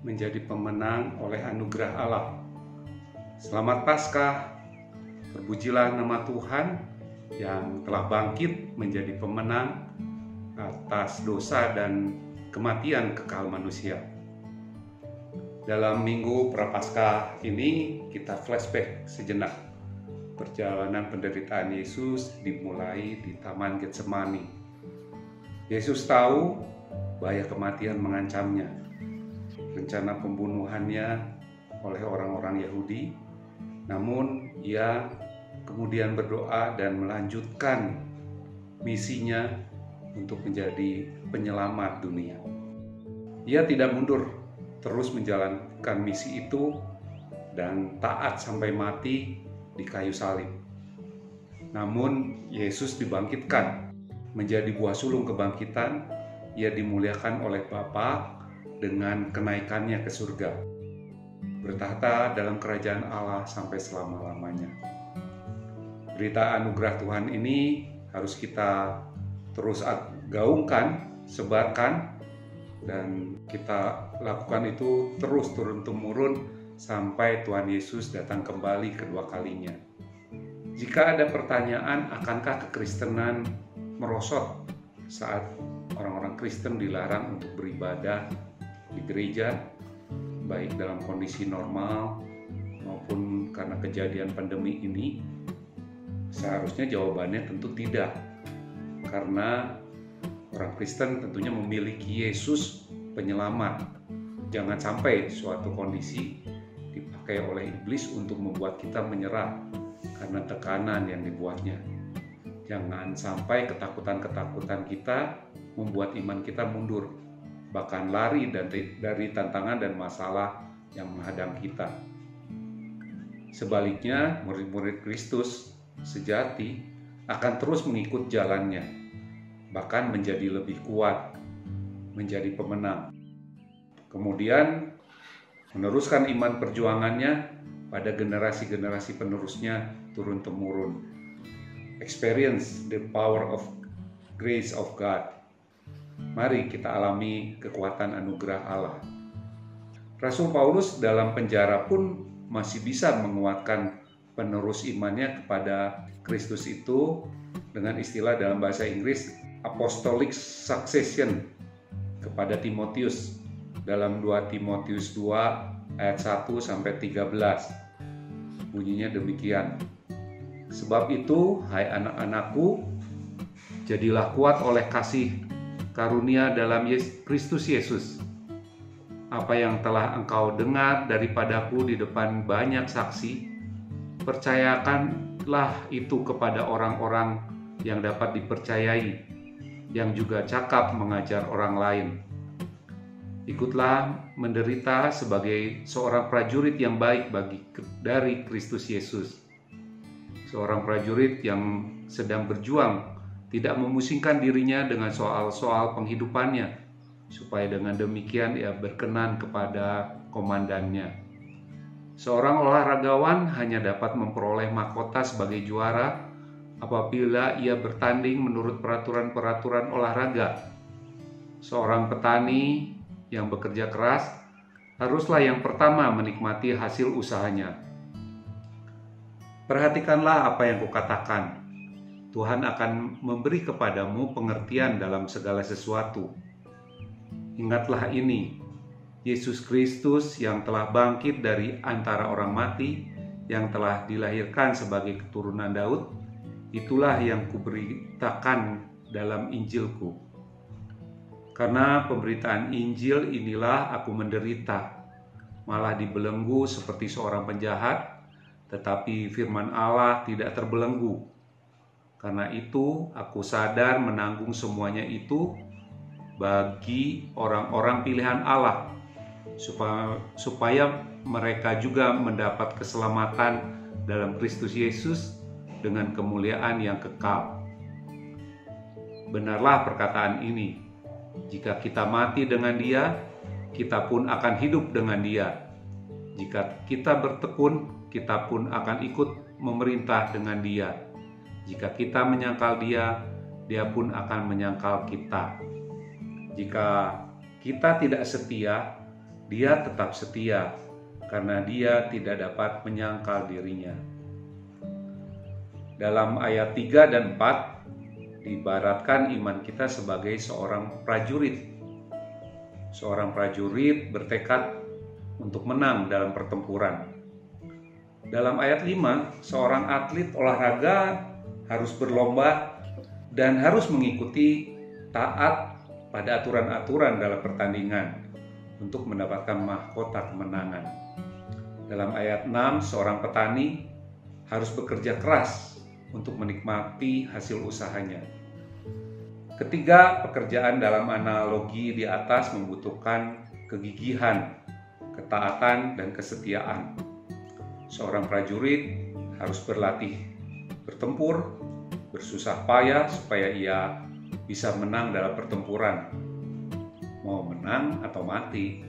menjadi pemenang oleh anugerah Allah. Selamat Paskah, terpujilah nama Tuhan yang telah bangkit menjadi pemenang atas dosa dan kematian kekal manusia. Dalam minggu Prapaskah ini kita flashback sejenak perjalanan penderitaan Yesus dimulai di Taman Getsemani. Yesus tahu bahaya kematian mengancamnya. Rencana pembunuhannya oleh orang-orang Yahudi, namun ia kemudian berdoa dan melanjutkan misinya untuk menjadi penyelamat dunia. Ia tidak mundur, terus menjalankan misi itu dan taat sampai mati di kayu salib. Namun Yesus dibangkitkan menjadi buah sulung kebangkitan, ia dimuliakan oleh Bapa dengan kenaikannya ke surga. Bertahta dalam kerajaan Allah sampai selama-lamanya. Berita anugerah Tuhan ini harus kita terus gaungkan, sebarkan, dan kita lakukan itu terus turun-temurun sampai Tuhan Yesus datang kembali kedua kalinya. Jika ada pertanyaan, akankah kekristenan merosot saat orang-orang Kristen dilarang untuk beribadah di gereja, baik dalam kondisi normal maupun karena kejadian pandemi ini? Seharusnya jawabannya tentu tidak karena orang Kristen tentunya memiliki Yesus penyelamat. Jangan sampai suatu kondisi dipakai oleh iblis untuk membuat kita menyerah karena tekanan yang dibuatnya. Jangan sampai ketakutan-ketakutan kita membuat iman kita mundur, bahkan lari dari, tantangan dan masalah yang menghadang kita. Sebaliknya, murid-murid Kristus sejati akan terus mengikut jalannya, bahkan menjadi lebih kuat, menjadi pemenang. Kemudian meneruskan iman perjuangannya pada generasi-generasi penerusnya turun-temurun. Experience the power of grace of God. Mari kita alami kekuatan anugerah Allah. Rasul Paulus dalam penjara pun masih bisa menguatkan penerus imannya kepada Kristus itu dengan istilah dalam bahasa Inggris apostolic succession kepada Timotius dalam 2 Timotius 2 ayat 1 sampai 13. Bunyinya demikian. Sebab itu, hai anak-anakku, jadilah kuat oleh kasih karunia dalam Kristus Yesus. Apa yang telah engkau dengar daripadaku di depan banyak saksi, percayakanlah itu kepada orang-orang yang dapat dipercayai yang juga cakap mengajar orang lain. Ikutlah menderita sebagai seorang prajurit yang baik bagi dari Kristus Yesus. Seorang prajurit yang sedang berjuang tidak memusingkan dirinya dengan soal-soal penghidupannya supaya dengan demikian ia berkenan kepada komandannya. Seorang olahragawan hanya dapat memperoleh mahkota sebagai juara apabila ia bertanding menurut peraturan-peraturan olahraga. Seorang petani yang bekerja keras haruslah yang pertama menikmati hasil usahanya. Perhatikanlah apa yang kukatakan. Tuhan akan memberi kepadamu pengertian dalam segala sesuatu. Ingatlah ini, Yesus Kristus yang telah bangkit dari antara orang mati, yang telah dilahirkan sebagai keturunan Daud, Itulah yang kuberitakan dalam Injilku. Karena pemberitaan Injil inilah aku menderita, malah dibelenggu seperti seorang penjahat, tetapi firman Allah tidak terbelenggu. Karena itu aku sadar menanggung semuanya itu bagi orang-orang pilihan Allah, supaya, supaya mereka juga mendapat keselamatan dalam Kristus Yesus dengan kemuliaan yang kekal. Benarlah perkataan ini, jika kita mati dengan Dia, kita pun akan hidup dengan Dia. Jika kita bertekun, kita pun akan ikut memerintah dengan Dia. Jika kita menyangkal Dia, Dia pun akan menyangkal kita. Jika kita tidak setia, dia tetap setia karena dia tidak dapat menyangkal dirinya. Dalam ayat 3 dan 4 dibaratkan iman kita sebagai seorang prajurit. Seorang prajurit bertekad untuk menang dalam pertempuran. Dalam ayat 5, seorang atlet olahraga harus berlomba dan harus mengikuti taat pada aturan-aturan dalam pertandingan untuk mendapatkan mahkota kemenangan. Dalam ayat 6, seorang petani harus bekerja keras untuk menikmati hasil usahanya. Ketiga, pekerjaan dalam analogi di atas membutuhkan kegigihan, ketaatan, dan kesetiaan. Seorang prajurit harus berlatih bertempur, bersusah payah supaya ia bisa menang dalam pertempuran mau menang atau mati.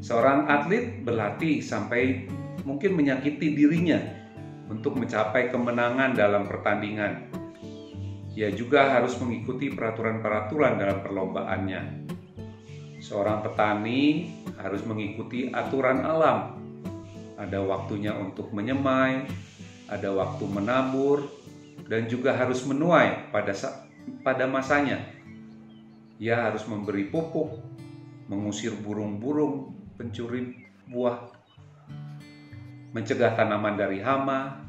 Seorang atlet berlatih sampai mungkin menyakiti dirinya untuk mencapai kemenangan dalam pertandingan. Ia juga harus mengikuti peraturan-peraturan dalam perlombaannya. Seorang petani harus mengikuti aturan alam. Ada waktunya untuk menyemai, ada waktu menabur, dan juga harus menuai pada pada masanya ia harus memberi pupuk, mengusir burung-burung pencuri buah, mencegah tanaman dari hama,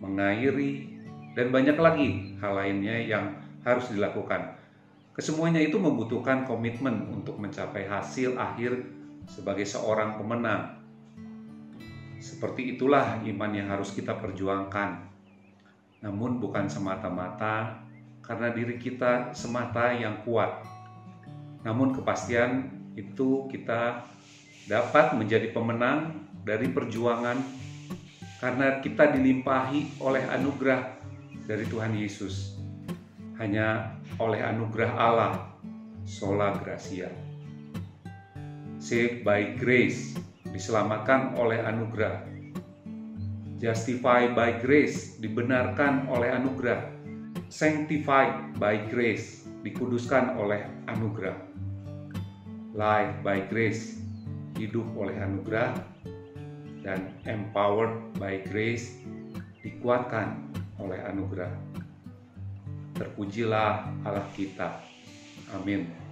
mengairi, dan banyak lagi hal lainnya yang harus dilakukan. Kesemuanya itu membutuhkan komitmen untuk mencapai hasil akhir sebagai seorang pemenang. Seperti itulah iman yang harus kita perjuangkan. Namun bukan semata-mata karena diri kita semata yang kuat. Namun kepastian itu kita dapat menjadi pemenang dari perjuangan karena kita dilimpahi oleh anugerah dari Tuhan Yesus. Hanya oleh anugerah Allah, sola gracia. Saved by grace, diselamatkan oleh anugerah. Justified by grace, dibenarkan oleh anugerah sanctified by grace, dikuduskan oleh anugerah. Life by grace, hidup oleh anugerah, dan empowered by grace, dikuatkan oleh anugerah. Terpujilah Allah kita. Amin.